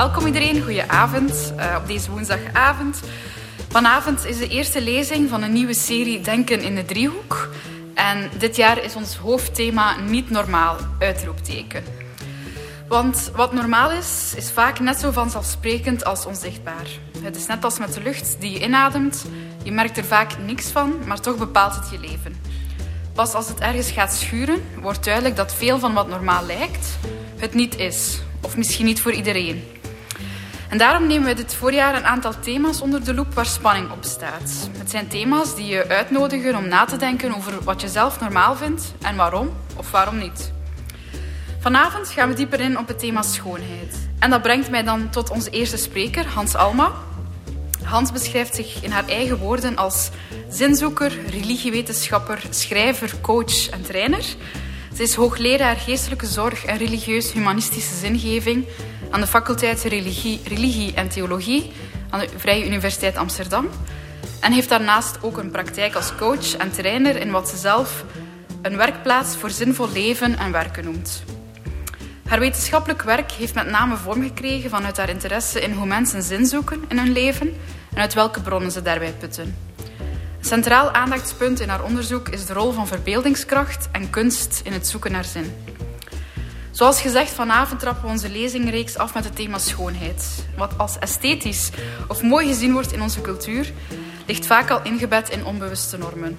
Welkom iedereen, goedenavond uh, op deze woensdagavond. Vanavond is de eerste lezing van een nieuwe serie Denken in de Driehoek. En dit jaar is ons hoofdthema niet normaal, uitroepteken. Want wat normaal is, is vaak net zo vanzelfsprekend als onzichtbaar. Het is net als met de lucht die je inademt. Je merkt er vaak niks van, maar toch bepaalt het je leven. Pas als het ergens gaat schuren, wordt duidelijk dat veel van wat normaal lijkt, het niet is. Of misschien niet voor iedereen. En daarom nemen we dit voorjaar een aantal thema's onder de loep waar spanning op staat. Het zijn thema's die je uitnodigen om na te denken over wat je zelf normaal vindt en waarom of waarom niet. Vanavond gaan we dieper in op het thema schoonheid. En dat brengt mij dan tot onze eerste spreker, Hans Alma. Hans beschrijft zich in haar eigen woorden als zinzoeker, religiewetenschapper, schrijver, coach en trainer. Ze is hoogleraar geestelijke zorg en religieus-humanistische zingeving aan de faculteit Religie, Religie en Theologie aan de Vrije Universiteit Amsterdam. En heeft daarnaast ook een praktijk als coach en trainer in wat ze zelf een werkplaats voor zinvol leven en werken noemt. Haar wetenschappelijk werk heeft met name vorm gekregen vanuit haar interesse in hoe mensen zin zoeken in hun leven en uit welke bronnen ze daarbij putten. Centraal aandachtspunt in haar onderzoek is de rol van verbeeldingskracht en kunst in het zoeken naar zin. Zoals gezegd, vanavond trappen we onze lezingreeks af met het thema schoonheid. Wat als esthetisch of mooi gezien wordt in onze cultuur, ligt vaak al ingebed in onbewuste normen.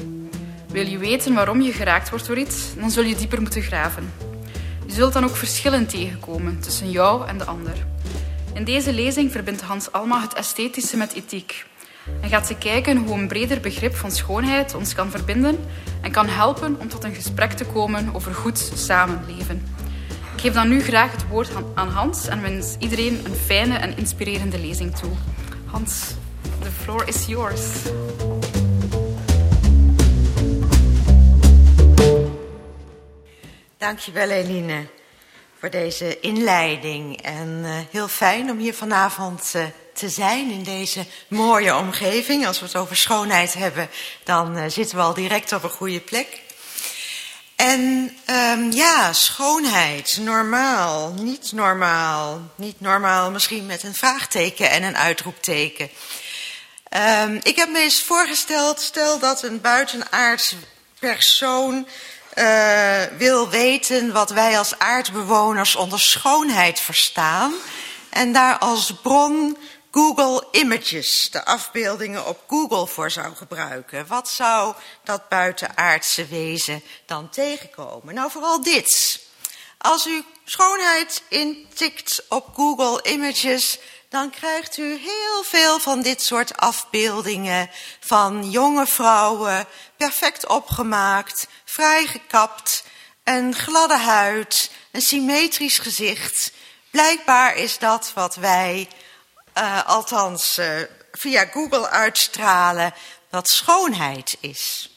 Wil je weten waarom je geraakt wordt door iets, dan zul je dieper moeten graven. Je zult dan ook verschillen tegenkomen tussen jou en de ander. In deze lezing verbindt Hans Alma het esthetische met ethiek. En gaat ze kijken hoe een breder begrip van schoonheid ons kan verbinden en kan helpen om tot een gesprek te komen over goed samenleven. Ik geef dan nu graag het woord aan Hans en wens iedereen een fijne en inspirerende lezing toe. Hans, the floor is yours. Dankjewel Eline voor deze inleiding. En uh, heel fijn om hier vanavond uh, te zijn in deze mooie omgeving. Als we het over schoonheid hebben, dan uh, zitten we al direct op een goede plek. En um, ja, schoonheid, normaal, niet normaal. Niet normaal, misschien met een vraagteken en een uitroepteken. Um, ik heb me eens voorgesteld, stel dat een buitenaards persoon uh, wil weten wat wij als aardbewoners onder schoonheid verstaan. En daar als bron Google Images, de afbeeldingen op Google voor zou gebruiken. Wat zou dat buitenaardse wezen dan tegenkomen? Nou, vooral dit. Als u schoonheid intikt op Google Images, dan krijgt u heel veel van dit soort afbeeldingen van jonge vrouwen, perfect opgemaakt, vrij gekapt, een gladde huid, een symmetrisch gezicht. Blijkbaar is dat wat wij, uh, althans uh, via Google uitstralen, wat schoonheid is.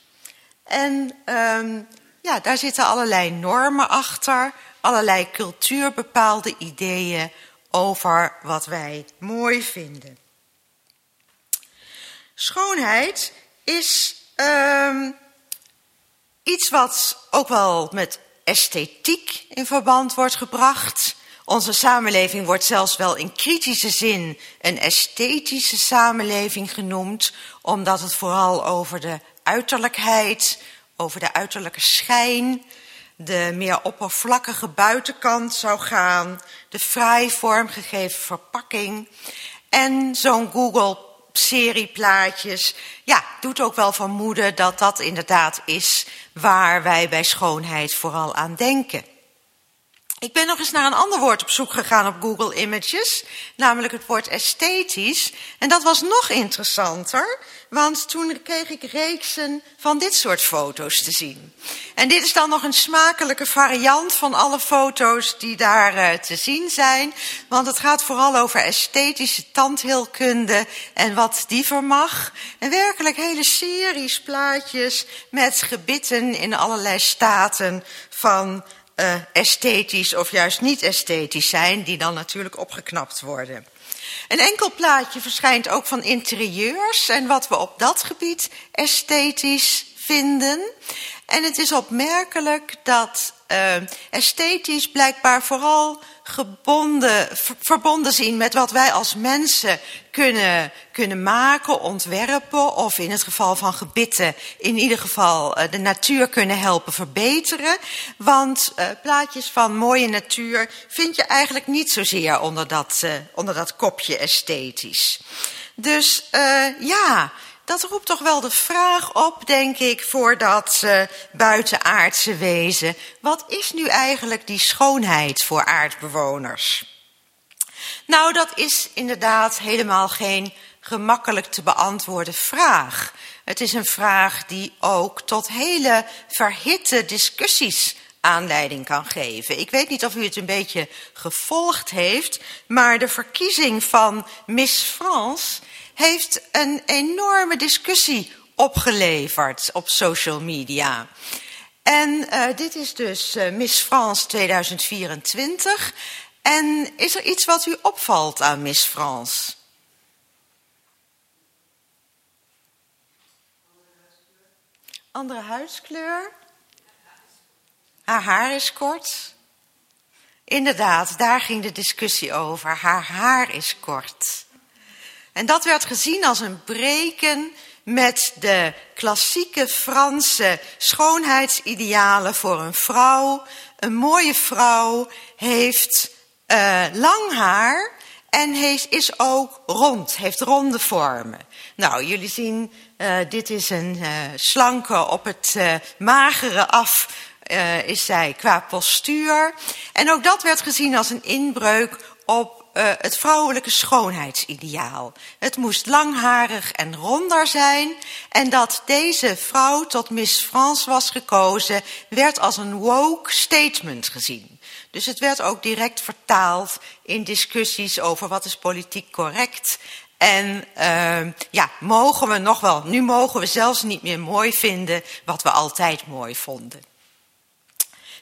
En um, ja, daar zitten allerlei normen achter, allerlei cultuurbepaalde ideeën over wat wij mooi vinden. Schoonheid is um, iets wat ook wel met esthetiek in verband wordt gebracht. Onze samenleving wordt zelfs wel in kritische zin een esthetische samenleving genoemd, omdat het vooral over de uiterlijkheid, over de uiterlijke schijn, de meer oppervlakkige buitenkant zou gaan, de fraai vormgegeven verpakking en zo'n Google serieplaatjes. Ja, doet ook wel vermoeden dat dat inderdaad is waar wij bij schoonheid vooral aan denken. Ik ben nog eens naar een ander woord op zoek gegaan op Google Images, namelijk het woord esthetisch. En dat was nog interessanter, want toen kreeg ik reeksen van dit soort foto's te zien. En dit is dan nog een smakelijke variant van alle foto's die daar uh, te zien zijn. Want het gaat vooral over esthetische tandheelkunde en wat die vermag. En werkelijk hele series plaatjes met gebitten in allerlei staten van uh, esthetisch of juist niet esthetisch zijn, die dan natuurlijk opgeknapt worden. Een enkel plaatje verschijnt ook van interieurs en wat we op dat gebied esthetisch vinden. En het is opmerkelijk dat uh, esthetisch blijkbaar vooral gebonden, verbonden zien met wat wij als mensen kunnen, kunnen maken, ontwerpen of in het geval van gebitten in ieder geval uh, de natuur kunnen helpen verbeteren. Want uh, plaatjes van mooie natuur vind je eigenlijk niet zozeer onder dat, onder dat kopje esthetisch. Dus ja, dat roept toch wel de vraag op, denk ik, voor dat buitenaardse wezen. Wat is nu eigenlijk die schoonheid voor aardbewoners? Nou, dat is inderdaad helemaal geen gemakkelijk te beantwoorden vraag. Het is een vraag die ook tot hele verhitte discussies aanleiding kan geven. Ik weet niet of u het een beetje gevolgd heeft, maar de verkiezing van Miss France heeft een enorme discussie opgeleverd op social media. En uh, dit is dus uh, Miss France 2024. En is er iets wat u opvalt aan Miss France? Andere huidskleur? Haar haar is kort. Inderdaad, daar ging de discussie over. Haar haar is kort. En dat werd gezien als een breken met de klassieke Franse schoonheidsidealen voor een vrouw. Een mooie vrouw heeft uh, lang haar en heeft, is ook rond, heeft ronde vormen. Nou, jullie zien, uh, dit is een uh, slanke op het magere af is zij qua postuur. En ook dat werd gezien als een inbreuk op uh, het vrouwelijke schoonheidsideaal. Het moest langharig en ronder zijn. En dat deze vrouw tot Miss France was gekozen, werd als een woke statement gezien. Dus het werd ook direct vertaald in discussies over wat is politiek correct. En uh, ja, mogen we nog wel, nu mogen we zelfs niet meer mooi vinden wat we altijd mooi vonden.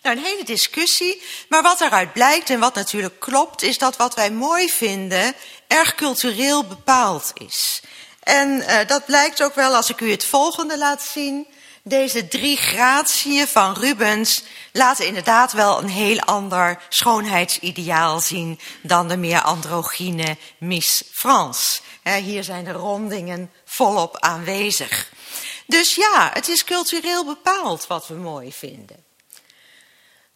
Nou, een hele discussie. Maar wat eruit blijkt en wat natuurlijk klopt, is dat wat wij mooi vinden erg cultureel bepaald is. En uh, dat blijkt ook wel als ik u het volgende laat zien. Deze drie gratieën van Rubens laten inderdaad wel een heel ander schoonheidsideaal zien dan de meer androgyne Miss France. Hier zijn de rondingen volop aanwezig. Dus ja, het is cultureel bepaald wat we mooi vinden.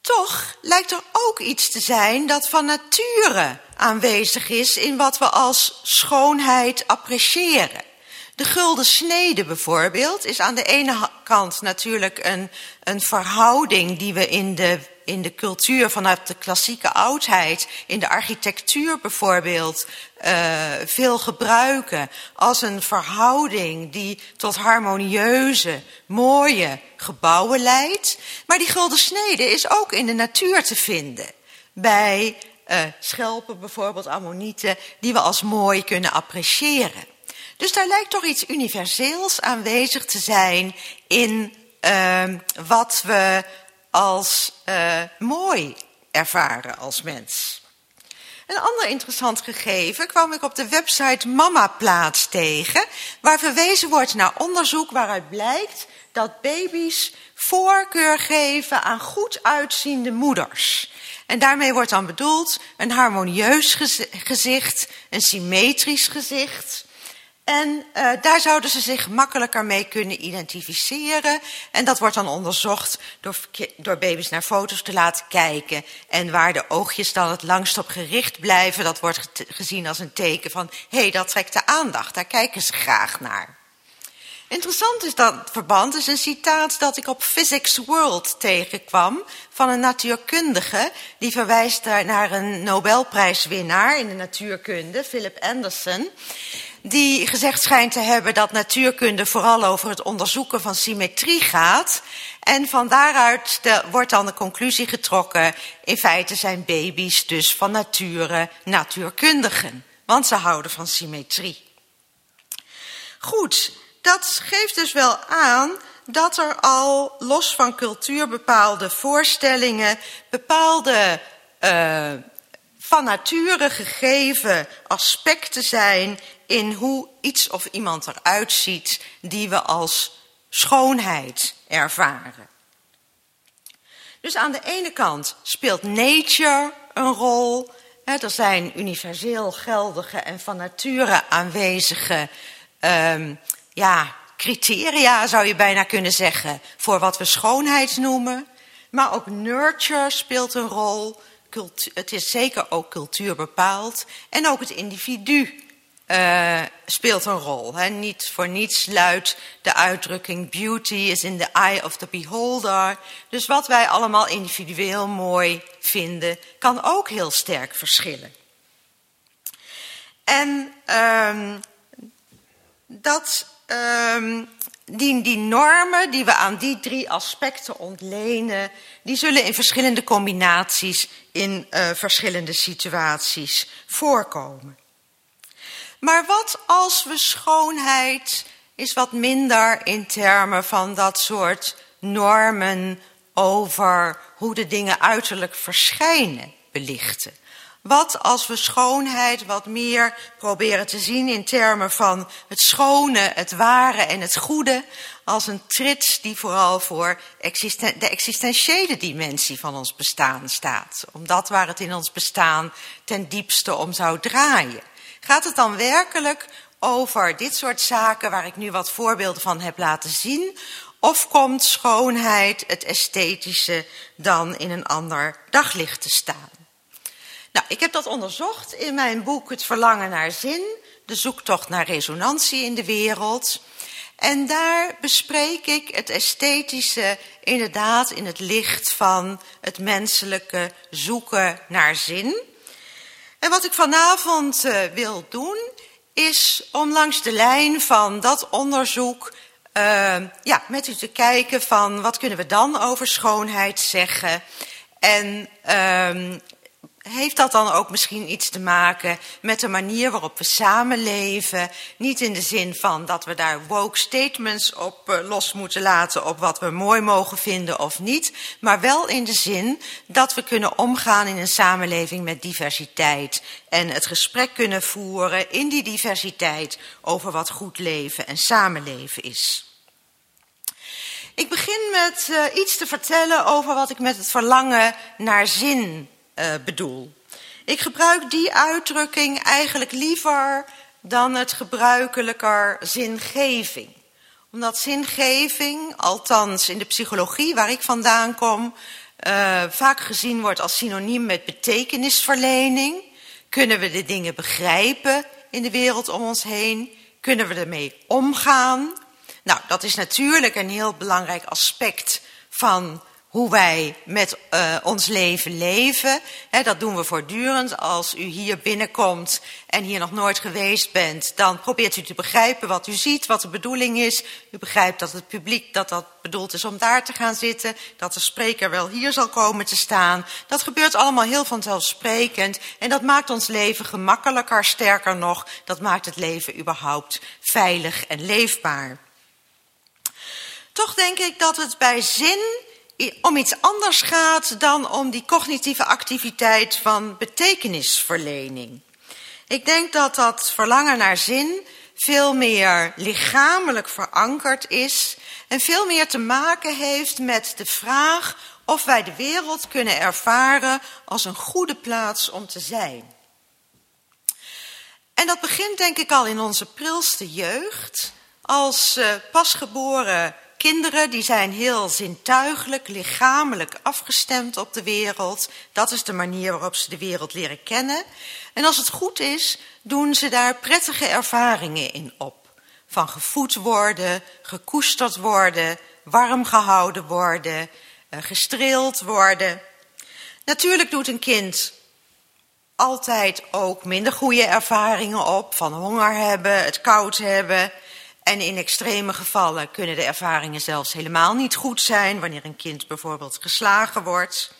Toch lijkt er ook iets te zijn dat van nature aanwezig is in wat we als schoonheid appreciëren. De gulden snede bijvoorbeeld is aan de ene kant natuurlijk een, een verhouding die we in de, in de cultuur vanuit de klassieke oudheid, in de architectuur bijvoorbeeld, uh, veel gebruiken als een verhouding die tot harmonieuze, mooie gebouwen leidt. Maar die gulden snede is ook in de natuur te vinden. Bij uh, schelpen bijvoorbeeld, ammonieten, die we als mooi kunnen appreciëren. Dus daar lijkt toch iets universeels aanwezig te zijn in uh, wat we als uh, mooi ervaren als mens. Een ander interessant gegeven kwam ik op de website Mama Plaats tegen, waar verwezen wordt naar onderzoek waaruit blijkt dat baby's voorkeur geven aan goed uitziende moeders. En daarmee wordt dan bedoeld een harmonieus gezicht, een symmetrisch gezicht, en uh, daar zouden ze zich makkelijker mee kunnen identificeren. En dat wordt dan onderzocht door, door baby's naar foto's te laten kijken. En waar de oogjes dan het langst op gericht blijven, dat wordt gezien als een teken van... hé, hey, dat trekt de aandacht, daar kijken ze graag naar. Interessant is dat verband, is een citaat dat ik op Physics World tegenkwam van een natuurkundige. Die verwijst naar een Nobelprijswinnaar in de natuurkunde, Philip Anderson die gezegd schijnt te hebben dat natuurkunde vooral over het onderzoeken van symmetrie gaat. En van daaruit de, wordt dan de conclusie getrokken, in feite zijn baby's dus van nature natuurkundigen, want ze houden van symmetrie. Goed, dat geeft dus wel aan dat er al los van cultuur bepaalde voorstellingen, bepaalde uh, van nature gegeven aspecten zijn in hoe iets of iemand eruit ziet die we als schoonheid ervaren. Dus aan de ene kant speelt nature een rol. Er zijn universeel geldige en van nature aanwezige um, ja, criteria, zou je bijna kunnen zeggen, voor wat we schoonheid noemen. Maar ook nurture speelt een rol. het is zeker ook cultuur bepaald. En ook het individu uh, speelt een rol. Hè. Niet voor niets luidt de uitdrukking beauty is in the eye of the beholder. Dus wat wij allemaal individueel mooi vinden, kan ook heel sterk verschillen. En um, dat, um, die, die normen die we aan die drie aspecten ontlenen, die zullen in verschillende combinaties in uh, verschillende situaties voorkomen. Maar wat als we schoonheid is wat minder in termen van dat soort normen over hoe de dingen uiterlijk verschijnen belichten? Wat als we schoonheid wat meer proberen te zien in termen van het schone, het ware en het goede, als een trits die vooral voor de existentiële dimensie van ons bestaan staat. Omdat waar het in ons bestaan ten diepste om zou draaien. Gaat het dan werkelijk over dit soort zaken waar ik nu wat voorbeelden van heb laten zien? Of komt schoonheid, het esthetische, dan in een ander daglicht te staan? Nou, ik heb dat onderzocht in mijn boek Het Verlangen naar Zin, de zoektocht naar resonantie in de wereld. En daar bespreek ik het esthetische inderdaad in het licht van het menselijke zoeken naar zin. En wat ik vanavond uh, wil doen, is om langs de lijn van dat onderzoek uh, ja, met u te kijken van wat kunnen we dan over schoonheid zeggen. En uh, heeft dat dan ook misschien iets te maken met de manier waarop we samenleven? Niet in de zin van dat we daar woke statements op uh, los moeten laten op wat we mooi mogen vinden of niet, maar wel in de zin dat we kunnen omgaan in een samenleving met diversiteit en het gesprek kunnen voeren in die diversiteit over wat goed leven en samenleven is. Ik begin met uh, iets te vertellen over wat ik met het verlangen naar zin uh, bedoel. Ik gebruik die uitdrukking eigenlijk liever dan het gebruikelijker zingeving. Omdat zingeving, althans in de psychologie waar ik vandaan kom, uh, vaak gezien wordt als synoniem met betekenisverlening. Kunnen we de dingen begrijpen in de wereld om ons heen? Kunnen we ermee omgaan? Nou, dat is natuurlijk een heel belangrijk aspect van hoe wij met uh, ons leven leven. He, dat doen we voortdurend. Als u hier binnenkomt en hier nog nooit geweest bent, dan probeert u te begrijpen wat u ziet, wat de bedoeling is. U begrijpt dat het publiek dat dat bedoeld is om daar te gaan zitten, dat de spreker wel hier zal komen te staan. Dat gebeurt allemaal heel vanzelfsprekend en dat maakt ons leven gemakkelijker, sterker nog, dat maakt het leven überhaupt veilig en leefbaar. Toch denk ik dat het bij zin om iets anders gaat dan om die cognitieve activiteit van betekenisverlening. Ik denk dat dat verlangen naar zin veel meer lichamelijk verankerd is en veel meer te maken heeft met de vraag of wij de wereld kunnen ervaren als een goede plaats om te zijn. En dat begint denk ik al in onze prilste jeugd, als uh, pasgeboren kinderen die zijn heel zintuigelijk, lichamelijk afgestemd op de wereld. Dat is de manier waarop ze de wereld leren kennen. En als het goed is, doen ze daar prettige ervaringen in op. Van gevoed worden, gekoesterd worden, warm gehouden worden, eh, gestreeld worden. Natuurlijk doet een kind altijd ook minder goede ervaringen op. Van honger hebben, het koud hebben, en in extreme gevallen kunnen de ervaringen zelfs helemaal niet goed zijn, wanneer een kind bijvoorbeeld geslagen wordt.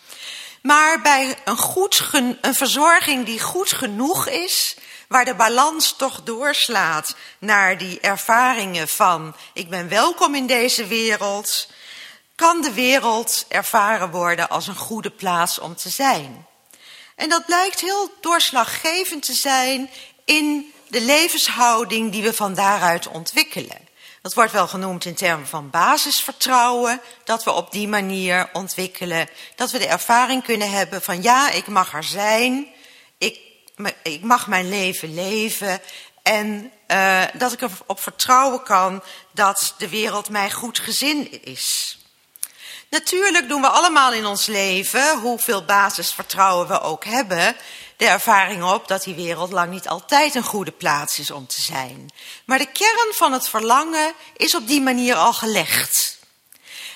Maar bij een, goed, een verzorging die goed genoeg is, waar de balans toch doorslaat naar die ervaringen van ik ben welkom in deze wereld, kan de wereld ervaren worden als een goede plaats om te zijn. En dat blijkt heel doorslaggevend te zijn in de levenshouding die we van daaruit ontwikkelen. Dat wordt wel genoemd in termen van basisvertrouwen, dat we op die manier ontwikkelen, dat we de ervaring kunnen hebben van ja, ik mag er zijn, ik, ik mag mijn leven leven en uh, dat ik erop vertrouwen kan dat de wereld mij goed gezin is. Natuurlijk doen we allemaal in ons leven, hoeveel basisvertrouwen we ook hebben, de ervaring op dat die wereld lang niet altijd een goede plaats is om te zijn. Maar de kern van het verlangen is op die manier al gelegd.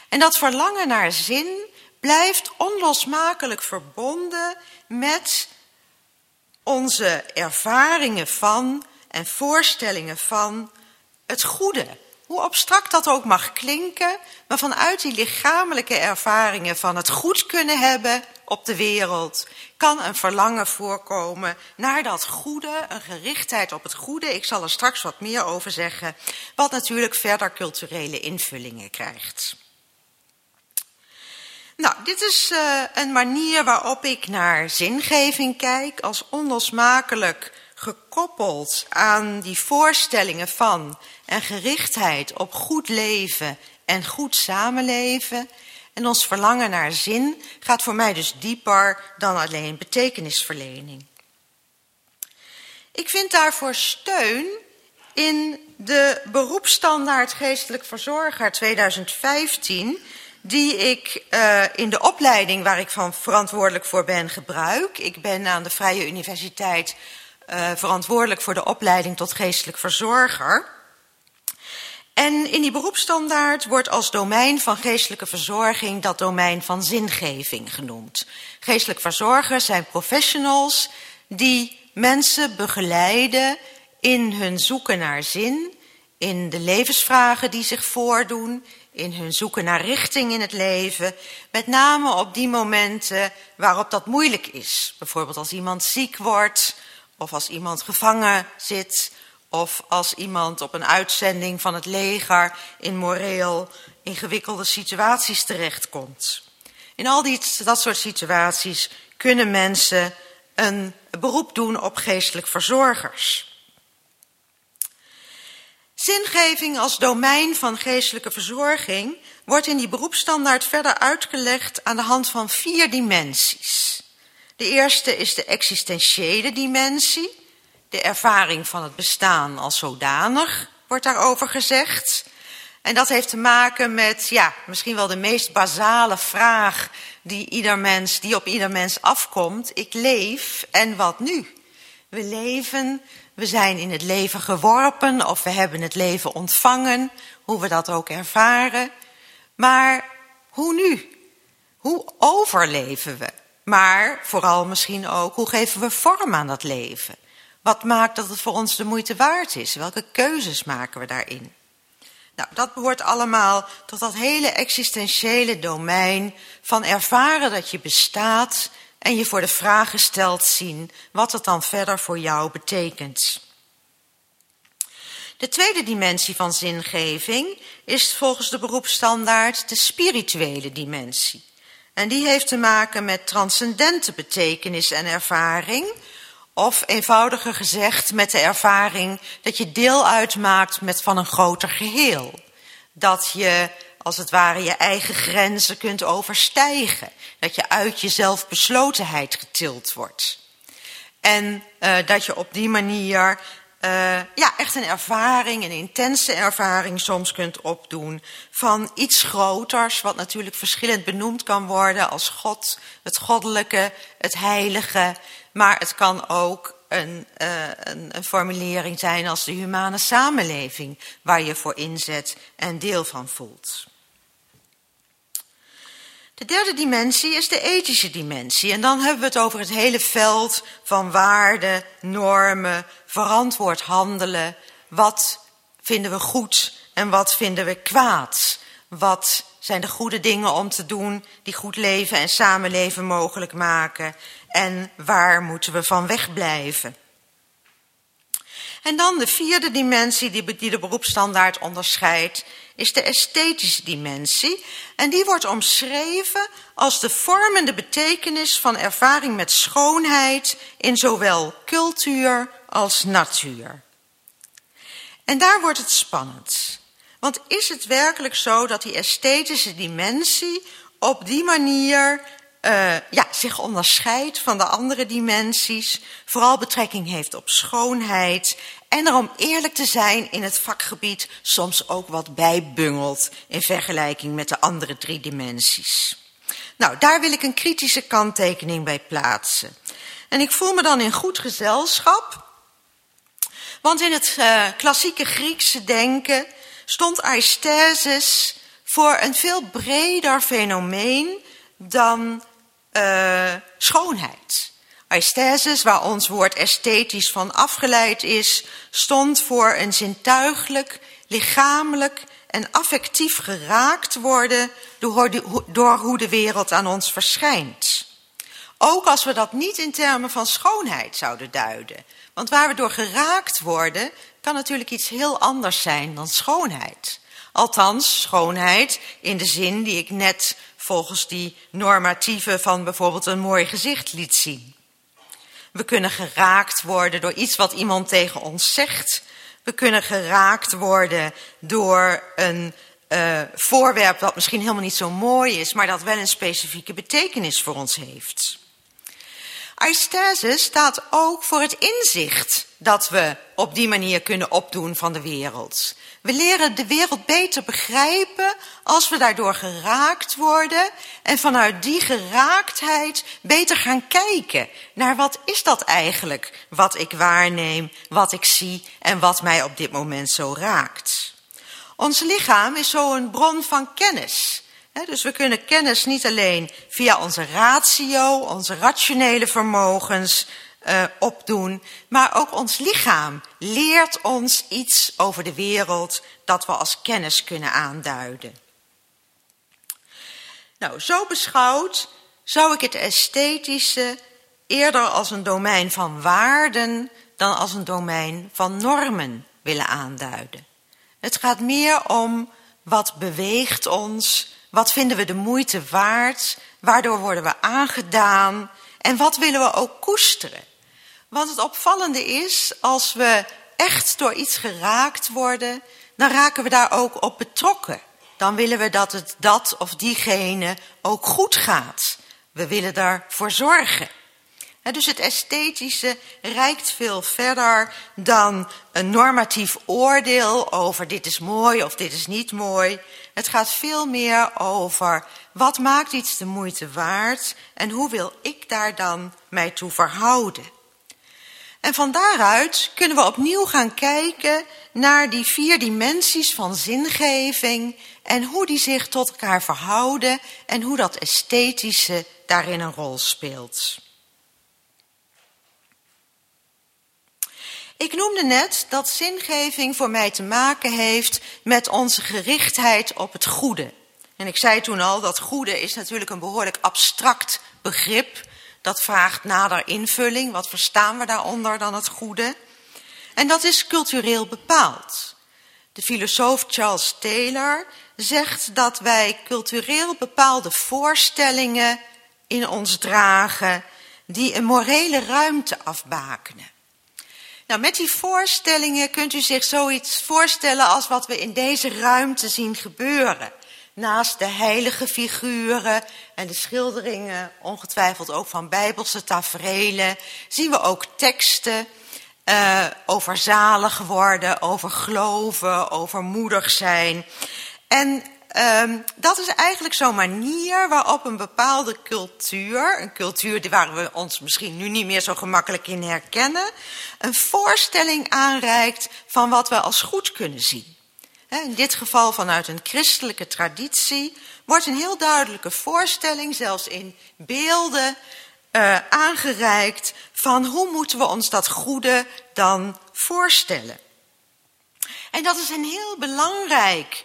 En dat verlangen naar zin blijft onlosmakelijk verbonden met onze ervaringen van en voorstellingen van het goede. Hoe abstract dat ook mag klinken, maar vanuit die lichamelijke ervaringen van het goed kunnen hebben op de wereld, kan een verlangen voorkomen naar dat goede, een gerichtheid op het goede. Ik zal er straks wat meer over zeggen, wat natuurlijk verder culturele invullingen krijgt. Nou, dit is uh, een manier waarop ik naar zingeving kijk, als onlosmakelijk gekoppeld aan die voorstellingen van en gerichtheid op goed leven en goed samenleven. En ons verlangen naar zin gaat voor mij dus dieper dan alleen betekenisverlening. Ik vind daarvoor steun in de beroepsstandaard geestelijk verzorger 2015, die ik uh, in de opleiding waar ik van verantwoordelijk voor ben gebruik. Ik ben aan de Vrije Universiteit uh, verantwoordelijk voor de opleiding tot geestelijk verzorger. En in die beroepsstandaard wordt als domein van geestelijke verzorging dat domein van zingeving genoemd. Geestelijk verzorgers zijn professionals die mensen begeleiden in hun zoeken naar zin, in de levensvragen die zich voordoen, in hun zoeken naar richting in het leven, met name op die momenten waarop dat moeilijk is. Bijvoorbeeld als iemand ziek wordt, of als iemand gevangen zit, of als iemand op een uitzending van het leger in moreel ingewikkelde situaties terechtkomt. In al die, dat soort situaties kunnen mensen een beroep doen op geestelijk verzorgers. Zingeving als domein van geestelijke verzorging wordt in die beroepsstandaard verder uitgelegd aan de hand van vier dimensies. De eerste is de existentiële dimensie, de ervaring van het bestaan als zodanig, wordt daarover gezegd. En dat heeft te maken met, ja, misschien wel de meest basale vraag die, ieder mens, die op ieder mens afkomt. Ik leef en wat nu? We leven, we zijn in het leven geworpen of we hebben het leven ontvangen, hoe we dat ook ervaren. Maar hoe nu? Hoe overleven we? Maar vooral misschien ook, hoe geven we vorm aan dat leven? Wat maakt dat het voor ons de moeite waard is? Welke keuzes maken we daarin? Nou, dat behoort allemaal tot dat hele existentiële domein van ervaren dat je bestaat en je voor de vraag gesteld zien wat het dan verder voor jou betekent. De tweede dimensie van zingeving is volgens de beroepsstandaard de spirituele dimensie. En die heeft te maken met transcendente betekenis en ervaring, of eenvoudiger gezegd met de ervaring dat je deel uitmaakt met van een groter geheel. Dat je als het ware je eigen grenzen kunt overstijgen. Dat je uit je zelfbeslotenheid getild wordt. En uh, dat je op die manier uh, ja, echt een ervaring, een intense ervaring soms kunt opdoen van iets groters, wat natuurlijk verschillend benoemd kan worden als God, het goddelijke, het heilige, maar het kan ook een, uh, een, een formulering zijn als de humane samenleving, waar je voor inzet en deel van voelt. De derde dimensie is de ethische dimensie. En dan hebben we het over het hele veld van waarden, normen, verantwoord handelen. Wat vinden we goed en wat vinden we kwaad? Wat zijn de goede dingen om te doen die goed leven en samenleven mogelijk maken? En waar moeten we van wegblijven? En dan de vierde dimensie die de beroepsstandaard onderscheidt, is de esthetische dimensie. En die wordt omschreven als de vormende betekenis van ervaring met schoonheid in zowel cultuur als natuur. En daar wordt het spannend. Want is het werkelijk zo dat die esthetische dimensie op die manier uh, ja, zich onderscheidt van de andere dimensies, vooral betrekking heeft op schoonheid en er om eerlijk te zijn in het vakgebied soms ook wat bijbungelt in vergelijking met de andere drie dimensies. Nou, daar wil ik een kritische kanttekening bij plaatsen. En ik voel me dan in goed gezelschap, want in het uh, klassieke Griekse denken stond aesthesis voor een veel breder fenomeen dan uh, schoonheid. Aesthesis, waar ons woord esthetisch van afgeleid is, stond voor een zintuigelijk, lichamelijk en affectief geraakt worden door, door hoe de wereld aan ons verschijnt. Ook als we dat niet in termen van schoonheid zouden duiden. Want waar we door geraakt worden, kan natuurlijk iets heel anders zijn dan schoonheid. Althans, schoonheid in de zin die ik net volgens die normatieve van bijvoorbeeld een mooi gezicht liet zien. We kunnen geraakt worden door iets wat iemand tegen ons zegt. We kunnen geraakt worden door een uh, voorwerp dat misschien helemaal niet zo mooi is, maar dat wel een specifieke betekenis voor ons heeft. Aesthese staat ook voor het inzicht dat we op die manier kunnen opdoen van de wereld. We leren de wereld beter begrijpen als we daardoor geraakt worden en vanuit die geraaktheid beter gaan kijken naar wat is dat eigenlijk wat ik waarneem, wat ik zie en wat mij op dit moment zo raakt. Ons lichaam is zo een bron van kennis. Dus we kunnen kennis niet alleen via onze ratio, onze rationele vermogens uh, opdoen, maar ook ons lichaam leert ons iets over de wereld dat we als kennis kunnen aanduiden. Nou, zo beschouwd zou ik het esthetische eerder als een domein van waarden dan als een domein van normen willen aanduiden. Het gaat meer om wat beweegt ons, wat vinden we de moeite waard, waardoor worden we aangedaan en wat willen we ook koesteren. Want het opvallende is, als we echt door iets geraakt worden, dan raken we daar ook op betrokken. Dan willen we dat het dat of diegene ook goed gaat. We willen daarvoor zorgen. dus het esthetische reikt veel verder dan een normatief oordeel over dit is mooi of dit is niet mooi. Het gaat veel meer over wat maakt iets de moeite waard en hoe wil ik daar dan mij toe verhouden. En van daaruit kunnen we opnieuw gaan kijken naar die vier dimensies van zingeving en hoe die zich tot elkaar verhouden en hoe dat esthetische daarin een rol speelt. Ik noemde net dat zingeving voor mij te maken heeft met onze gerichtheid op het goede. En ik zei toen al dat goede is natuurlijk een behoorlijk abstract begrip. Dat vraagt nader invulling. Wat verstaan we daaronder dan het goede? En dat is cultureel bepaald. De filosoof Charles Taylor zegt dat wij cultureel bepaalde voorstellingen in ons dragen die een morele ruimte afbakenen. Nou, met die voorstellingen kunt u zich zoiets voorstellen als wat we in deze ruimte zien gebeuren. Naast de heilige figuren en de schilderingen, ongetwijfeld ook van bijbelse taferelen, zien we ook teksten uh, over zalig worden, over geloven, over moedig zijn. En um, dat is eigenlijk zo'n manier waarop een bepaalde cultuur, een cultuur waar we ons misschien nu niet meer zo gemakkelijk in herkennen, een voorstelling aanreikt van wat we als goed kunnen zien in dit geval vanuit een christelijke traditie, wordt een heel duidelijke voorstelling, zelfs in beelden, uh, aangereikt van hoe moeten we ons dat goede dan voorstellen. En dat is een heel belangrijk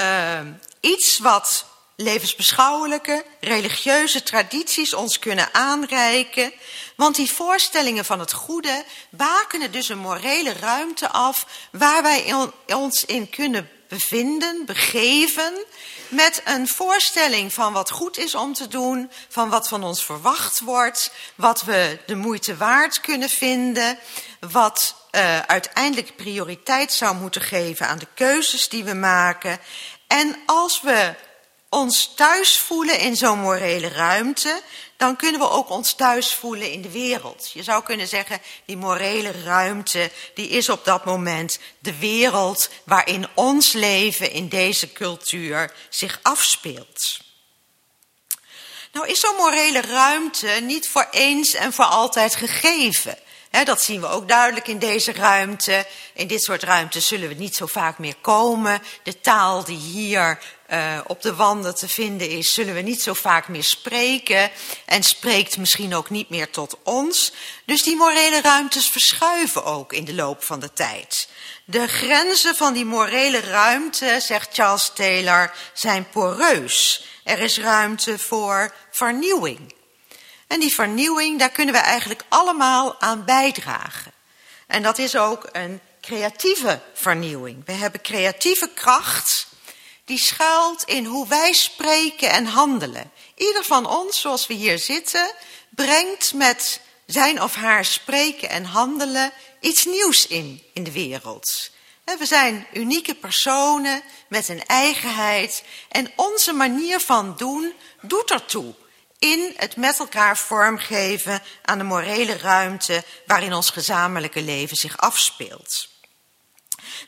uh, iets wat levensbeschouwelijke, religieuze tradities ons kunnen aanreiken. Want die voorstellingen van het goede bakenen dus een morele ruimte af waar wij ons in kunnen bevinden, begeven met een voorstelling van wat goed is om te doen, van wat van ons verwacht wordt, wat we de moeite waard kunnen vinden, wat uh, uiteindelijk prioriteit zou moeten geven aan de keuzes die we maken. En als we ons thuis voelen in zo'n morele ruimte, dan kunnen we ook ons thuis voelen in de wereld. Je zou kunnen zeggen, die morele ruimte, die is op dat moment de wereld waarin ons leven in deze cultuur zich afspeelt. Nou is zo'n morele ruimte niet voor eens en voor altijd gegeven. dat zien we ook duidelijk in deze ruimte. In dit soort ruimtes zullen we niet zo vaak meer komen. De taal die hier uh, op de wanden te vinden is, zullen we niet zo vaak meer spreken en spreekt misschien ook niet meer tot ons. Dus die morele ruimtes verschuiven ook in de loop van de tijd. De grenzen van die morele ruimte, zegt Charles Taylor, zijn poreus. Er is ruimte voor vernieuwing. En die vernieuwing, daar kunnen we eigenlijk allemaal aan bijdragen. En dat is ook een creatieve vernieuwing. We hebben creatieve kracht die schuilt in hoe wij spreken en handelen. Ieder van ons, zoals we hier zitten, brengt met zijn of haar spreken en handelen iets nieuws in, in de wereld. We zijn unieke personen met een eigenheid en onze manier van doen doet ertoe in het met elkaar vormgeven aan de morele ruimte waarin ons gezamenlijke leven zich afspeelt.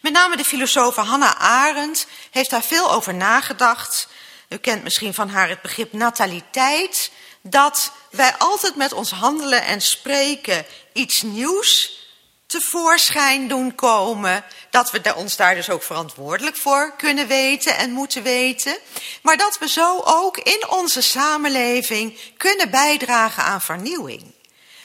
Met name de filosoof Hannah Arendt heeft daar veel over nagedacht. U kent misschien van haar het begrip nataliteit. Dat wij altijd met ons handelen en spreken iets nieuws tevoorschijn doen komen. Dat we ons daar dus ook verantwoordelijk voor kunnen weten en moeten weten. Maar dat we zo ook in onze samenleving kunnen bijdragen aan vernieuwing.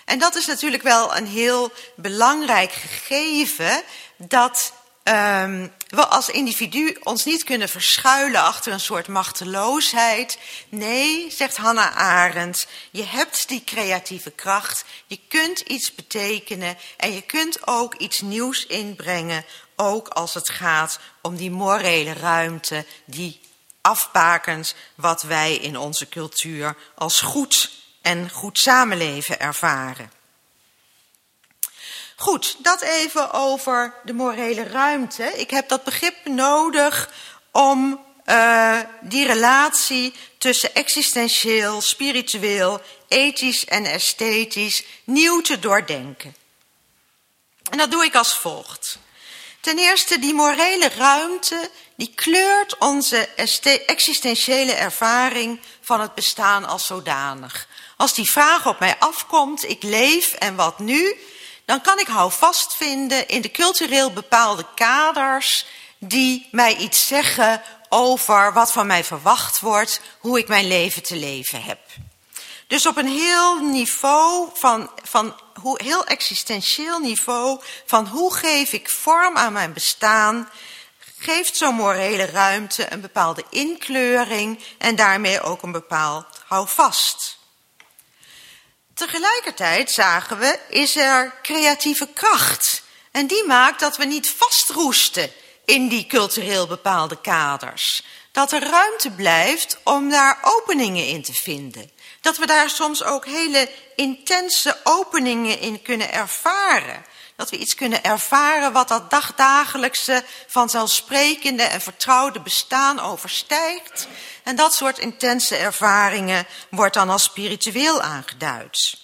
En dat is natuurlijk wel een heel belangrijk gegeven dat um, we als individu ons niet kunnen verschuilen achter een soort machteloosheid. Nee, zegt Hannah Arendt, je hebt die creatieve kracht, je kunt iets betekenen en je kunt ook iets nieuws inbrengen, ook als het gaat om die morele ruimte, die afbakens wat wij in onze cultuur als goed en goed samenleven ervaren. Goed, dat even over de morele ruimte. Ik heb dat begrip nodig om uh, die relatie tussen existentieel, spiritueel, ethisch en esthetisch nieuw te doordenken. En dat doe ik als volgt. Ten eerste, die morele ruimte, die kleurt onze existentiële ervaring van het bestaan als zodanig. Als die vraag op mij afkomt, ik leef en wat nu, dan kan ik houvast vinden in de cultureel bepaalde kaders die mij iets zeggen over wat van mij verwacht wordt, hoe ik mijn leven te leven heb. Dus op een heel niveau van, van hoe, heel existentieel niveau van hoe geef ik vorm aan mijn bestaan, geeft zo'n morele ruimte een bepaalde inkleuring en daarmee ook een bepaald houvast. Tegelijkertijd zagen we, is er creatieve kracht. En die maakt dat we niet vastroesten in die cultureel bepaalde kaders. Dat er ruimte blijft om daar openingen in te vinden. Dat we daar soms ook hele intense openingen in kunnen ervaren. Dat we iets kunnen ervaren wat dat dagdagelijkse, vanzelfsprekende en vertrouwde bestaan overstijgt. En dat soort intense ervaringen wordt dan als spiritueel aangeduid.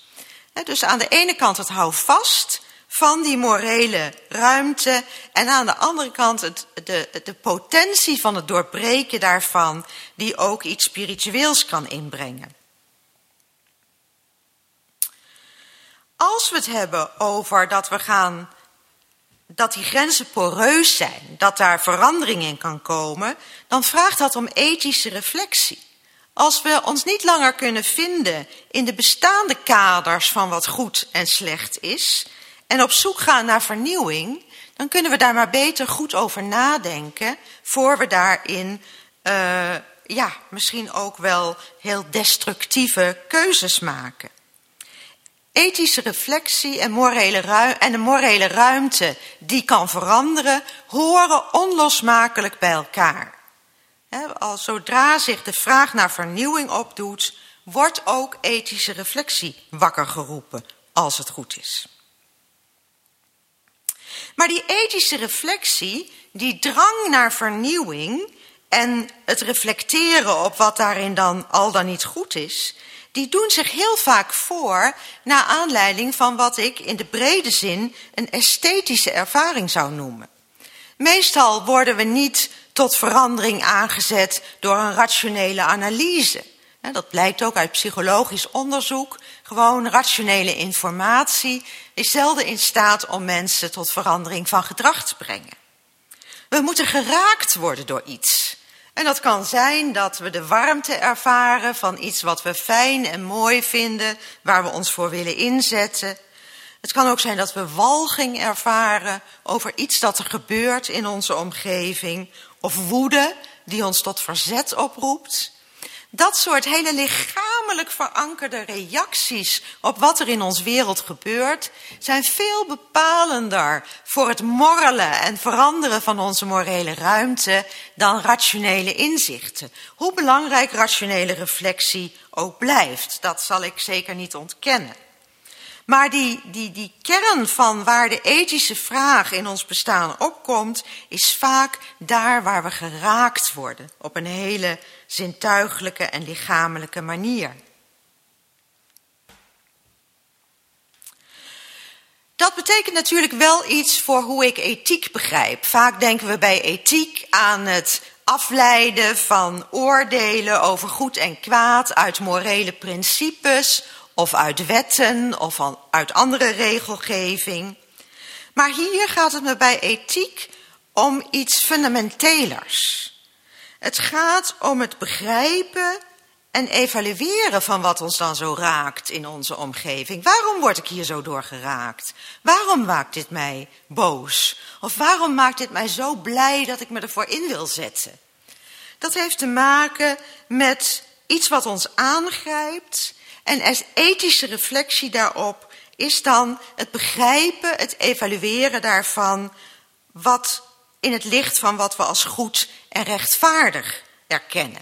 Dus aan de ene kant het houvast van die morele ruimte en aan de andere kant het, de, de potentie van het doorbreken daarvan die ook iets spiritueels kan inbrengen. Als we het hebben over dat we gaan dat die grenzen poreus zijn, dat daar verandering in kan komen, dan vraagt dat om ethische reflectie. Als we ons niet langer kunnen vinden in de bestaande kaders van wat goed en slecht is, en op zoek gaan naar vernieuwing, dan kunnen we daar maar beter goed over nadenken, voor we daarin, uh, ja, misschien ook wel heel destructieve keuzes maken. Ethische reflectie en, morele en de morele ruimte die kan veranderen, horen onlosmakelijk bij elkaar. als zodra zich de vraag naar vernieuwing opdoet, wordt ook ethische reflectie wakker geroepen, als het goed is. Maar die ethische reflectie, die drang naar vernieuwing en het reflecteren op wat daarin dan al dan niet goed is, die doen zich heel vaak voor naar aanleiding van wat ik in de brede zin een esthetische ervaring zou noemen. Meestal worden we niet tot verandering aangezet door een rationele analyse. Dat blijkt ook uit psychologisch onderzoek. Gewoon rationele informatie is zelden in staat om mensen tot verandering van gedrag te brengen. We moeten geraakt worden door iets. En dat kan zijn dat we de warmte ervaren van iets wat we fijn en mooi vinden, waar we ons voor willen inzetten. Het kan ook zijn dat we walging ervaren over iets dat er gebeurt in onze omgeving, of woede die ons tot verzet oproept. Dat soort hele lichamelijk verankerde reacties op wat er in ons wereld gebeurt, zijn veel bepalender voor het morrelen en veranderen van onze morele ruimte dan rationele inzichten. Hoe belangrijk rationele reflectie ook blijft, dat zal ik zeker niet ontkennen. Maar die, die, die kern van waar de ethische vraag in ons bestaan opkomt, is vaak daar waar we geraakt worden op een hele zintuigelijke en lichamelijke manier. Dat betekent natuurlijk wel iets voor hoe ik ethiek begrijp. Vaak denken we bij ethiek aan het afleiden van oordelen over goed en kwaad uit morele principes of uit wetten of uit andere regelgeving. Maar hier gaat het me bij ethiek om iets fundamentelers. Het gaat om het begrijpen en evalueren van wat ons dan zo raakt in onze omgeving. Waarom word ik hier zo door geraakt? Waarom maakt dit mij boos? Of waarom maakt dit mij zo blij dat ik me ervoor in wil zetten? Dat heeft te maken met iets wat ons aangrijpt. En ethische reflectie daarop is dan het begrijpen, het evalueren daarvan, wat in het licht van wat we als goed en rechtvaardig erkennen.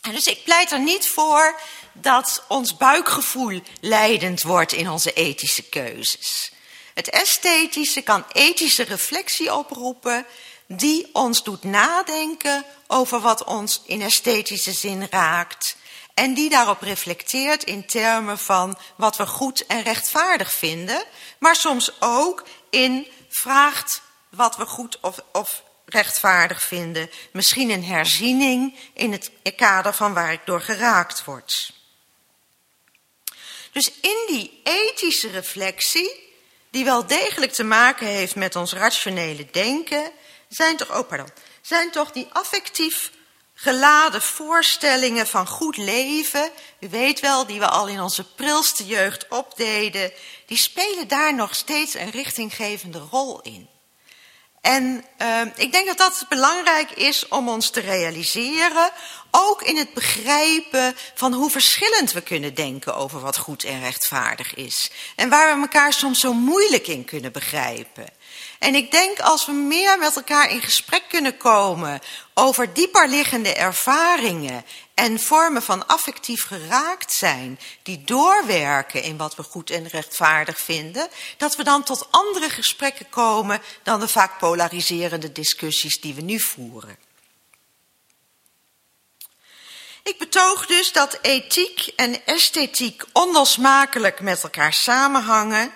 En dus ik pleit er niet voor dat ons buikgevoel leidend wordt in onze ethische keuzes. Het esthetische kan ethische reflectie oproepen die ons doet nadenken over wat ons in esthetische zin raakt en die daarop reflecteert in termen van wat we goed en rechtvaardig vinden, maar soms ook in vraagt wat we goed of, of rechtvaardig vinden. Misschien een herziening in het kader van waar ik door geraakt word. Dus in die ethische reflectie, die wel degelijk te maken heeft met ons rationele denken, zijn toch, oh pardon, zijn toch die affectief geladen voorstellingen van goed leven, u weet wel, die we al in onze prilste jeugd opdeden, die spelen daar nog steeds een richtinggevende rol in. En uh, ik denk dat dat belangrijk is om ons te realiseren, ook in het begrijpen van hoe verschillend we kunnen denken over wat goed en rechtvaardig is. En waar we elkaar soms zo moeilijk in kunnen begrijpen. En ik denk als we meer met elkaar in gesprek kunnen komen over dieperliggende ervaringen en vormen van affectief geraakt zijn, die doorwerken in wat we goed en rechtvaardig vinden, dat we dan tot andere gesprekken komen dan de vaak polariserende discussies die we nu voeren. Ik betoog dus dat ethiek en esthetiek onlosmakelijk met elkaar samenhangen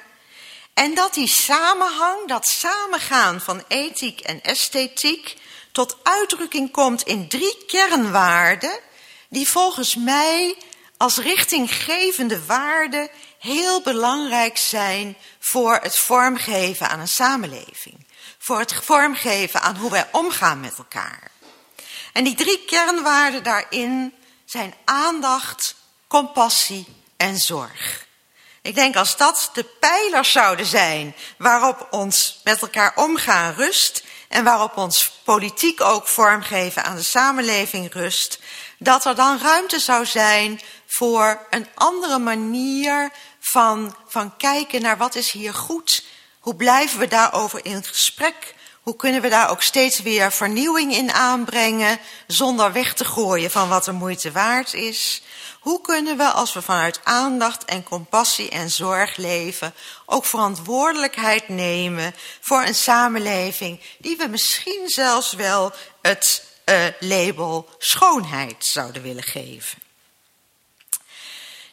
en dat die samenhang, dat samengaan van ethiek en esthetiek tot uitdrukking komt in drie kernwaarden die volgens mij als richtinggevende waarden heel belangrijk zijn voor het vormgeven aan een samenleving. Voor het vormgeven aan hoe wij omgaan met elkaar. En die drie kernwaarden daarin zijn aandacht, compassie en zorg. Ik denk als dat de pijlers zouden zijn waarop ons met elkaar omgaan rust, en waarop ons politiek ook vormgeven aan de samenleving rust, dat er dan ruimte zou zijn voor een andere manier van, van kijken naar wat is hier goed. Hoe blijven we daarover in gesprek? Hoe kunnen we daar ook steeds weer vernieuwing in aanbrengen zonder weg te gooien van wat de moeite waard is? Hoe kunnen we, als we vanuit aandacht en compassie en zorg leven, ook verantwoordelijkheid nemen voor een samenleving die we misschien zelfs wel het uh, label schoonheid zouden willen geven?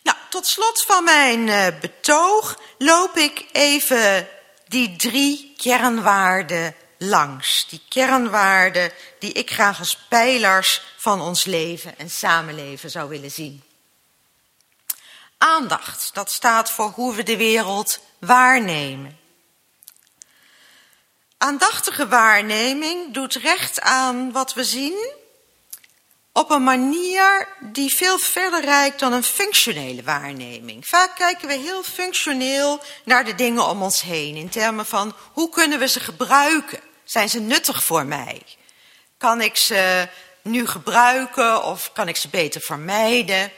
Nou, tot slot van mijn uh, betoog loop ik even die drie kernwaarden langs. Die kernwaarden die ik graag als pijlers van ons leven en samenleven zou willen zien. Aandacht, dat staat voor hoe we de wereld waarnemen. Aandachtige waarneming doet recht aan wat we zien op een manier die veel verder reikt dan een functionele waarneming. Vaak kijken we heel functioneel naar de dingen om ons heen in termen van hoe kunnen we ze gebruiken? Zijn ze nuttig voor mij? Kan ik ze nu gebruiken of kan ik ze beter vermijden?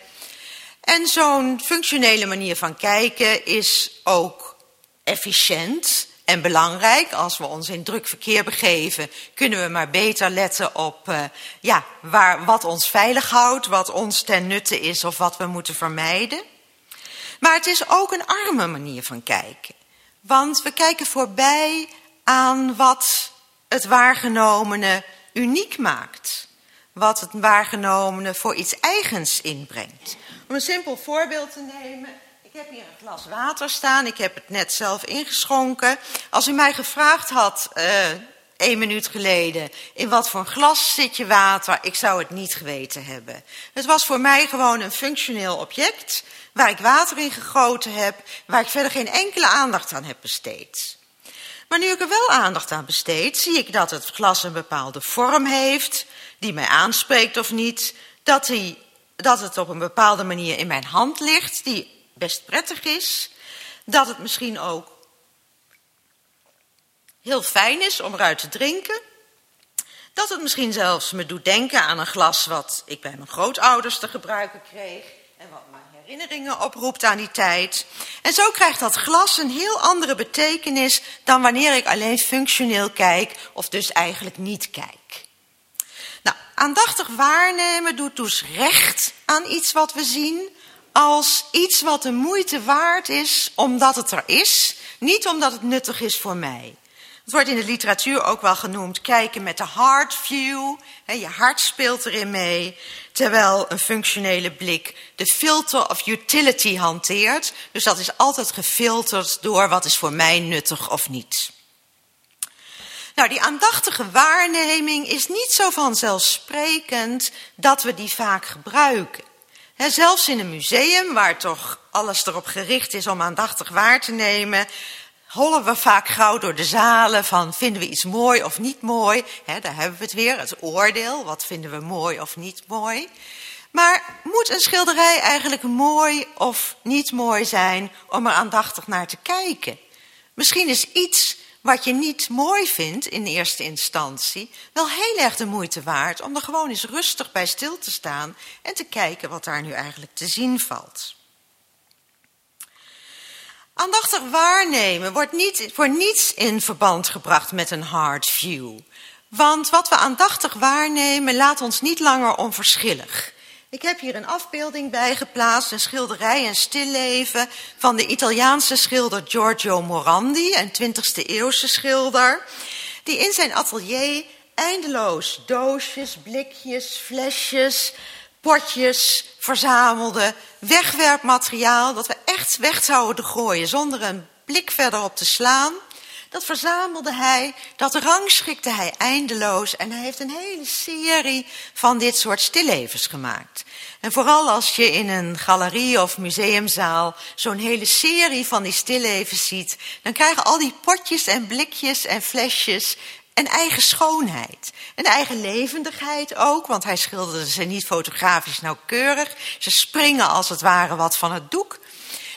En zo'n functionele manier van kijken is ook efficiënt en belangrijk. Als we ons in druk verkeer begeven, kunnen we maar beter letten op uh, ja, waar, wat ons veilig houdt, wat ons ten nutte is of wat we moeten vermijden. Maar het is ook een arme manier van kijken. Want we kijken voorbij aan wat het waargenomene uniek maakt. Wat het waargenomene voor iets eigens inbrengt. Om een simpel voorbeeld te nemen. Ik heb hier een glas water staan. Ik heb het net zelf ingeschonken. Als u mij gevraagd had, uh, één minuut geleden, in wat voor glas zit je water, ik zou het niet geweten hebben. Het was voor mij gewoon een functioneel object waar ik water in gegoten heb, waar ik verder geen enkele aandacht aan heb besteed. Maar nu ik er wel aandacht aan besteed, zie ik dat het glas een bepaalde vorm heeft, die mij aanspreekt of niet, dat, die, dat het op een bepaalde manier in mijn hand ligt, die best prettig is, dat het misschien ook heel fijn is om eruit te drinken, dat het misschien zelfs me doet denken aan een glas wat ik bij mijn grootouders te gebruiken kreeg en wat mij herinneringen oproept aan die tijd. En zo krijgt dat glas een heel andere betekenis dan wanneer ik alleen functioneel kijk of dus eigenlijk niet kijk. Aandachtig waarnemen doet dus recht aan iets wat we zien als iets wat de moeite waard is omdat het er is, niet omdat het nuttig is voor mij. Het wordt in de literatuur ook wel genoemd kijken met de heart view. je hart speelt erin mee. Terwijl een functionele blik de filter of utility hanteert. Dus dat is altijd gefilterd door wat is voor mij nuttig of niet. Nou, die aandachtige waarneming is niet zo vanzelfsprekend dat we die vaak gebruiken. zelfs in een museum, waar toch alles erop gericht is om aandachtig waar te nemen, hollen we vaak gauw door de zalen van vinden we iets mooi of niet mooi. Daar hebben we het weer, het oordeel. Wat vinden we mooi of niet mooi? Maar moet een schilderij eigenlijk mooi of niet mooi zijn om er aandachtig naar te kijken? Misschien is iets wat je niet mooi vindt in eerste instantie wel heel erg de moeite waard om er gewoon eens rustig bij stil te staan en te kijken wat daar nu eigenlijk te zien valt. Aandachtig waarnemen wordt niet, voor niets in verband gebracht met een hard view. Want wat we aandachtig waarnemen laat ons niet langer onverschillig. Ik heb hier een afbeelding bijgeplaatst, een schilderij, een stilleven van de Italiaanse schilder Giorgio Morandi, een 20e eeuwse schilder, die in zijn atelier eindeloos doosjes, blikjes, flesjes, potjes verzamelde, wegwerpmateriaal dat we echt weg zouden gooien zonder een blik verder op te slaan. Dat verzamelde hij, dat rangschikte hij eindeloos en hij heeft een hele serie van dit soort stillevens gemaakt. En vooral als je in een galerie of museumzaal zo'n hele serie van die stillevens ziet, dan krijgen al die potjes en blikjes en flesjes een eigen schoonheid. Een eigen levendigheid ook, want hij schilderde ze niet fotografisch nauwkeurig. Ze springen als het ware wat van het doek.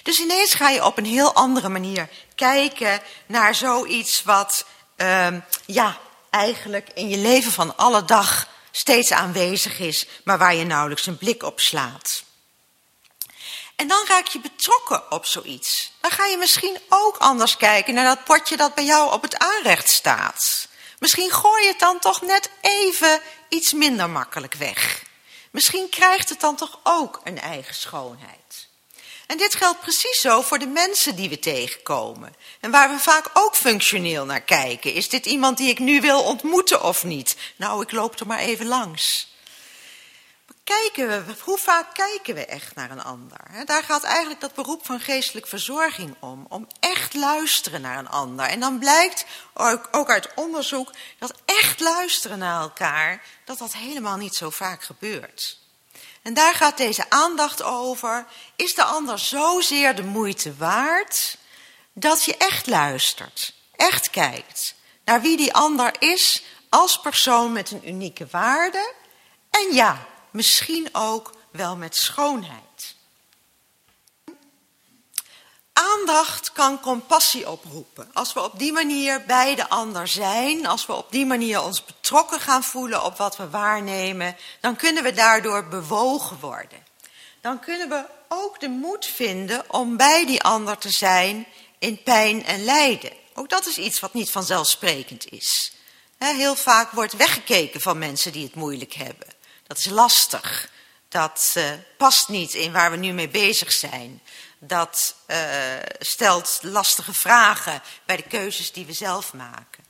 Dus ineens ga je op een heel andere manier kijken naar zoiets wat, uh, ja, eigenlijk in je leven van alle dag steeds aanwezig is, maar waar je nauwelijks een blik op slaat. En dan raak je betrokken op zoiets. Dan ga je misschien ook anders kijken naar dat potje dat bij jou op het aanrecht staat. Misschien gooi je het dan toch net even iets minder makkelijk weg. Misschien krijgt het dan toch ook een eigen schoonheid. En dit geldt precies zo voor de mensen die we tegenkomen. En waar we vaak ook functioneel naar kijken. Is dit iemand die ik nu wil ontmoeten of niet? Nou, ik loop er maar even langs kijken we, hoe vaak kijken we echt naar een ander? Daar gaat eigenlijk dat beroep van geestelijke verzorging om. Om echt luisteren naar een ander. En dan blijkt ook uit onderzoek dat echt luisteren naar elkaar, dat dat helemaal niet zo vaak gebeurt. En daar gaat deze aandacht over. Is de ander zozeer de moeite waard dat je echt luistert, echt kijkt naar wie die ander is als persoon met een unieke waarde? En ja, misschien ook wel met schoonheid. Aandacht kan compassie oproepen. Als we op die manier bij de ander zijn, als we op die manier ons betrokken gaan voelen op wat we waarnemen, dan kunnen we daardoor bewogen worden. Dan kunnen we ook de moed vinden om bij die ander te zijn in pijn en lijden. Ook dat is iets wat niet vanzelfsprekend is. Heel vaak wordt weggekeken van mensen die het moeilijk hebben. Dat is lastig. Dat uh, past niet in waar we nu mee bezig zijn. Dat uh, stelt lastige vragen bij de keuzes die we zelf maken.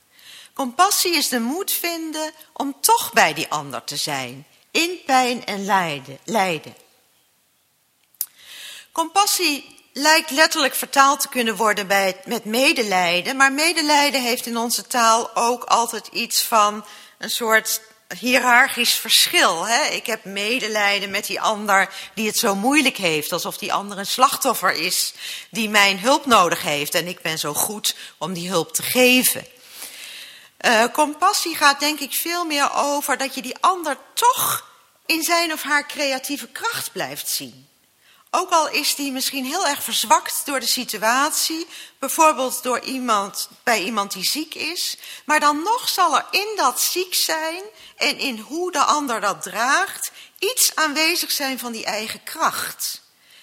Compassie is de moed vinden om toch bij die ander te zijn. In pijn en lijden. lijden. Compassie lijkt letterlijk vertaald te kunnen worden bij, met medelijden. Maar medelijden heeft in onze taal ook altijd iets van een soort hiërarchisch verschil. Hè? Ik heb medelijden met die ander die het zo moeilijk heeft, alsof die ander een slachtoffer is die mijn hulp nodig heeft en ik ben zo goed om die hulp te geven. Uh, compassie gaat denk ik veel meer over dat je die ander toch in zijn of haar creatieve kracht blijft zien. Ook al is die misschien heel erg verzwakt door de situatie, bijvoorbeeld door iemand, bij iemand die ziek is, maar dan nog zal er in dat ziek zijn en in hoe de ander dat draagt, iets aanwezig zijn van die eigen kracht.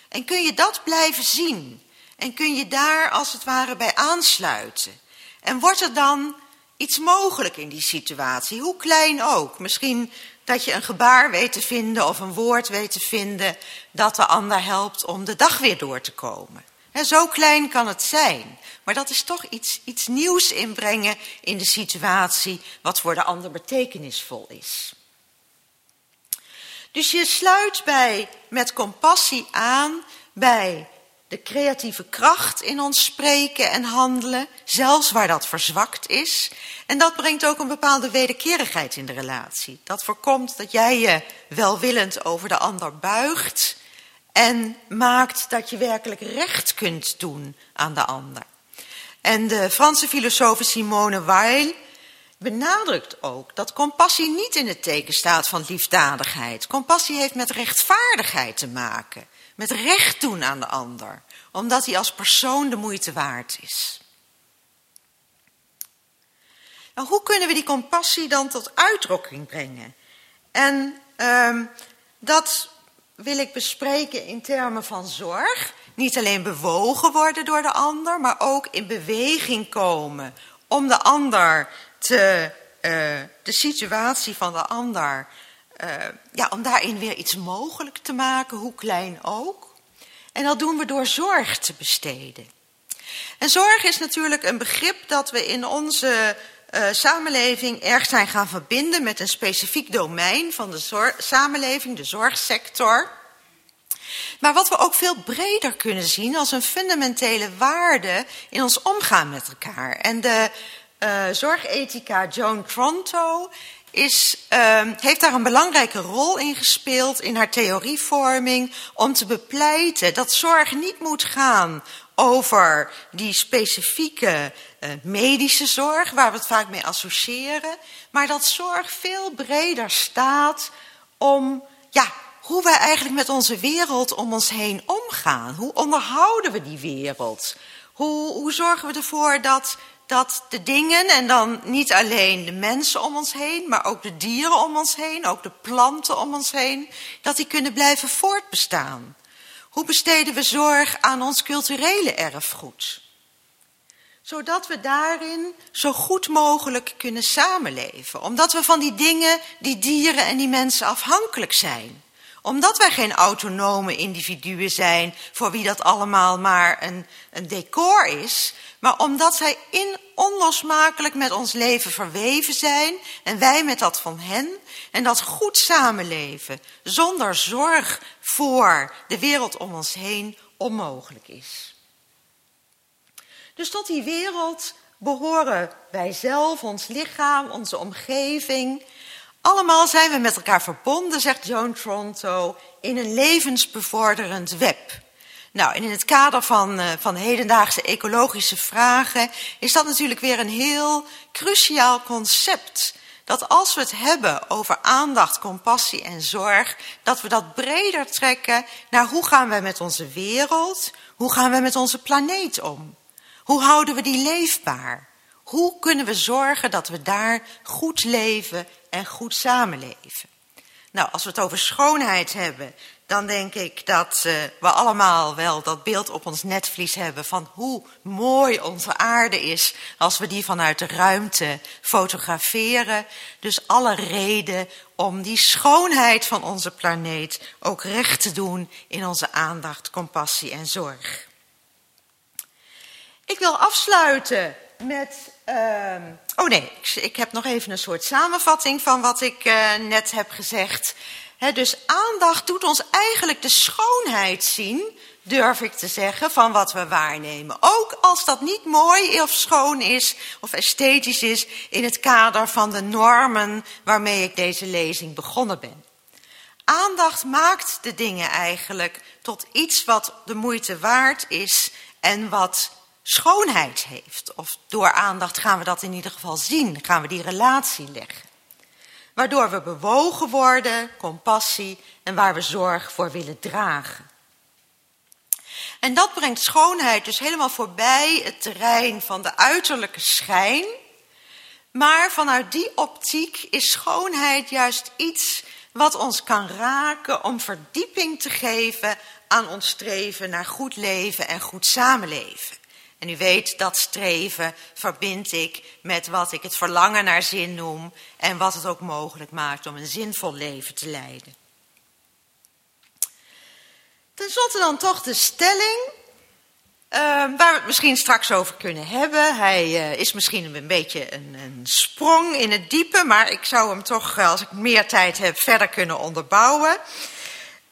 En kun je dat blijven zien en kun je daar als het ware bij aansluiten. En wordt er dan iets mogelijk in die situatie, hoe klein ook. Misschien dat je een gebaar weet te vinden of een woord weet te vinden dat de ander helpt om de dag weer door te komen. zo klein kan het zijn, maar dat is toch iets, iets nieuws inbrengen in de situatie wat voor de ander betekenisvol is. Dus je sluit bij, met compassie aan bij de creatieve kracht in ons spreken en handelen, zelfs waar dat verzwakt is. En dat brengt ook een bepaalde wederkerigheid in de relatie. Dat voorkomt dat jij je welwillend over de ander buigt en maakt dat je werkelijk recht kunt doen aan de ander. En de Franse filosoof Simone Weil benadrukt ook dat compassie niet in het teken staat van liefdadigheid. Compassie heeft met rechtvaardigheid te maken, met recht doen aan de ander, omdat hij als persoon de moeite waard is. Nou, hoe kunnen we die compassie dan tot uitdrukking brengen? En uh, dat wil ik bespreken in termen van zorg. Niet alleen bewogen worden door de ander, maar ook in beweging komen om de ander te, uh, de situatie van de ander, ja, om daarin weer iets mogelijk te maken, hoe klein ook. En dat doen we door zorg te besteden. En zorg is natuurlijk een begrip dat we in onze uh, samenleving erg zijn gaan verbinden met een specifiek domein van de samenleving, de zorgsector. Maar wat we ook veel breder kunnen zien als een fundamentele waarde in ons omgaan met elkaar. En de uh, zorgethica Joan Tronto is, uh, heeft daar een belangrijke rol in gespeeld in haar theorievorming om te bepleiten dat zorg niet moet gaan over die specifieke uh, medische zorg, waar we het vaak mee associëren, maar dat zorg veel breder staat om ja, hoe wij eigenlijk met onze wereld om ons heen omgaan. Hoe onderhouden we die wereld? Hoe, hoe zorgen we ervoor dat, dat de dingen, en dan niet alleen de mensen om ons heen, maar ook de dieren om ons heen, ook de planten om ons heen, dat die kunnen blijven voortbestaan? Hoe besteden we zorg aan ons culturele erfgoed? Zodat we daarin zo goed mogelijk kunnen samenleven. Omdat we van die dingen, die dieren en die mensen afhankelijk zijn omdat wij geen autonome individuen zijn, voor wie dat allemaal maar een, een decor is, maar omdat zij in, onlosmakelijk met ons leven verweven zijn en wij met dat van hen, en dat goed samenleven zonder zorg voor de wereld om ons heen onmogelijk is. Dus tot die wereld behoren wij zelf, ons lichaam, onze omgeving, allemaal zijn we met elkaar verbonden, zegt Joan Tronto, in een levensbevorderend web. Nou, en in het kader van, uh, van hedendaagse ecologische vragen is dat natuurlijk weer een heel cruciaal concept. Dat als we het hebben over aandacht, compassie en zorg, dat we dat breder trekken naar hoe gaan wij met onze wereld, hoe gaan we met onze planeet om? Hoe houden we die leefbaar? Hoe kunnen we zorgen dat we daar goed leven en goed samenleven? Nou, als we het over schoonheid hebben, dan denk ik dat uh, we allemaal wel dat beeld op ons netvlies hebben van hoe mooi onze aarde is als we die vanuit de ruimte fotograferen. Dus alle reden om die schoonheid van onze planeet ook recht te doen in onze aandacht, compassie en zorg. Ik wil afsluiten met. Uh, oh nee, ik, ik, heb nog even een soort samenvatting van wat ik uh, net heb gezegd. Dus aandacht doet ons eigenlijk de schoonheid zien, durf ik te zeggen, van wat we waarnemen. Ook als dat niet mooi of schoon is of esthetisch is in het kader van de normen waarmee ik deze lezing begonnen ben. Aandacht maakt de dingen eigenlijk tot iets wat de moeite waard is en wat schoonheid heeft. Of door aandacht gaan we dat in ieder geval zien, gaan we die relatie leggen. Waardoor we bewogen worden, compassie en waar we zorg voor willen dragen. En dat brengt schoonheid dus helemaal voorbij het terrein van de uiterlijke schijn. Maar vanuit die optiek is schoonheid juist iets wat ons kan raken om verdieping te geven aan ons streven naar goed leven en goed samenleven. En u weet, dat streven verbind ik met wat ik het verlangen naar zin noem en wat het ook mogelijk maakt om een zinvol leven te leiden. Ten slotte dan toch de stelling, uh, waar we het misschien straks over kunnen hebben. Hij uh, is misschien een beetje een, een, sprong in het diepe, maar ik zou hem toch, als ik meer tijd heb, verder kunnen onderbouwen.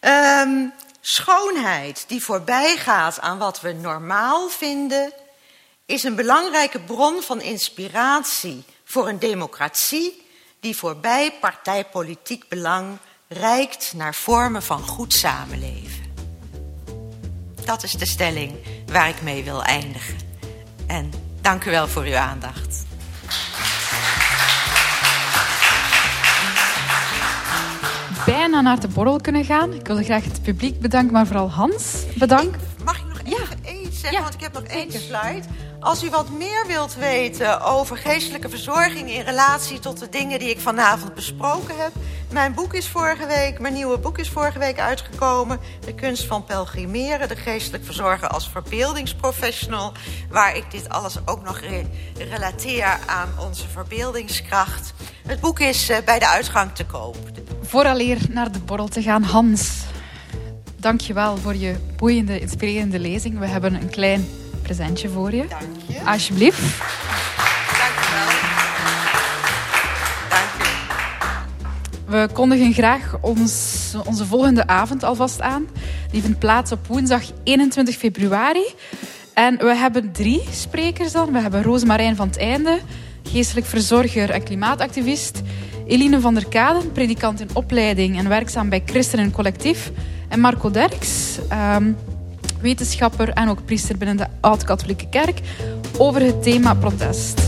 Uh, Schoonheid die voorbij gaat aan wat we normaal vinden, is een belangrijke bron van inspiratie voor een democratie die voorbij partijpolitiek belang reikt naar vormen van goed samenleven. Dat is de stelling waar ik mee wil eindigen. En dank u wel voor uw aandacht. Bijna naar de borrel kunnen gaan. Ik wil graag het publiek bedanken, maar vooral Hans bedanken. Mag ik nog even ja. iets zeggen? Want ik heb nog één slide. Als u wat meer wilt weten over geestelijke verzorging in relatie tot de dingen die ik vanavond besproken heb. Mijn boek is vorige week, mijn nieuwe boek is vorige week uitgekomen. De kunst van pelgrimeren, de geestelijk verzorger als verbeeldingsprofessional. Waar ik dit alles ook nog relateer aan onze verbeeldingskracht. Het boek is eh, bij de uitgang te koop. Vooraleer naar de borrel te gaan, Hans. Dank je wel voor je boeiende, inspirerende lezing. We hebben een klein presentje voor je. Dank je. Alsjeblieft. Dank je wel. Dank je. We kondigen graag ons, onze volgende avond alvast aan. Die vindt plaats op woensdag 21 februari. En we hebben drie sprekers dan. We hebben Roosmarijn van het Einde, geestelijk verzorger en klimaatactivist. Eline van der Kaden, predikant in opleiding en werkzaam bij Christen Collectief. En Marco Derks, um, wetenschapper en ook priester binnen de Oud-Katholieke Kerk, over het thema protest.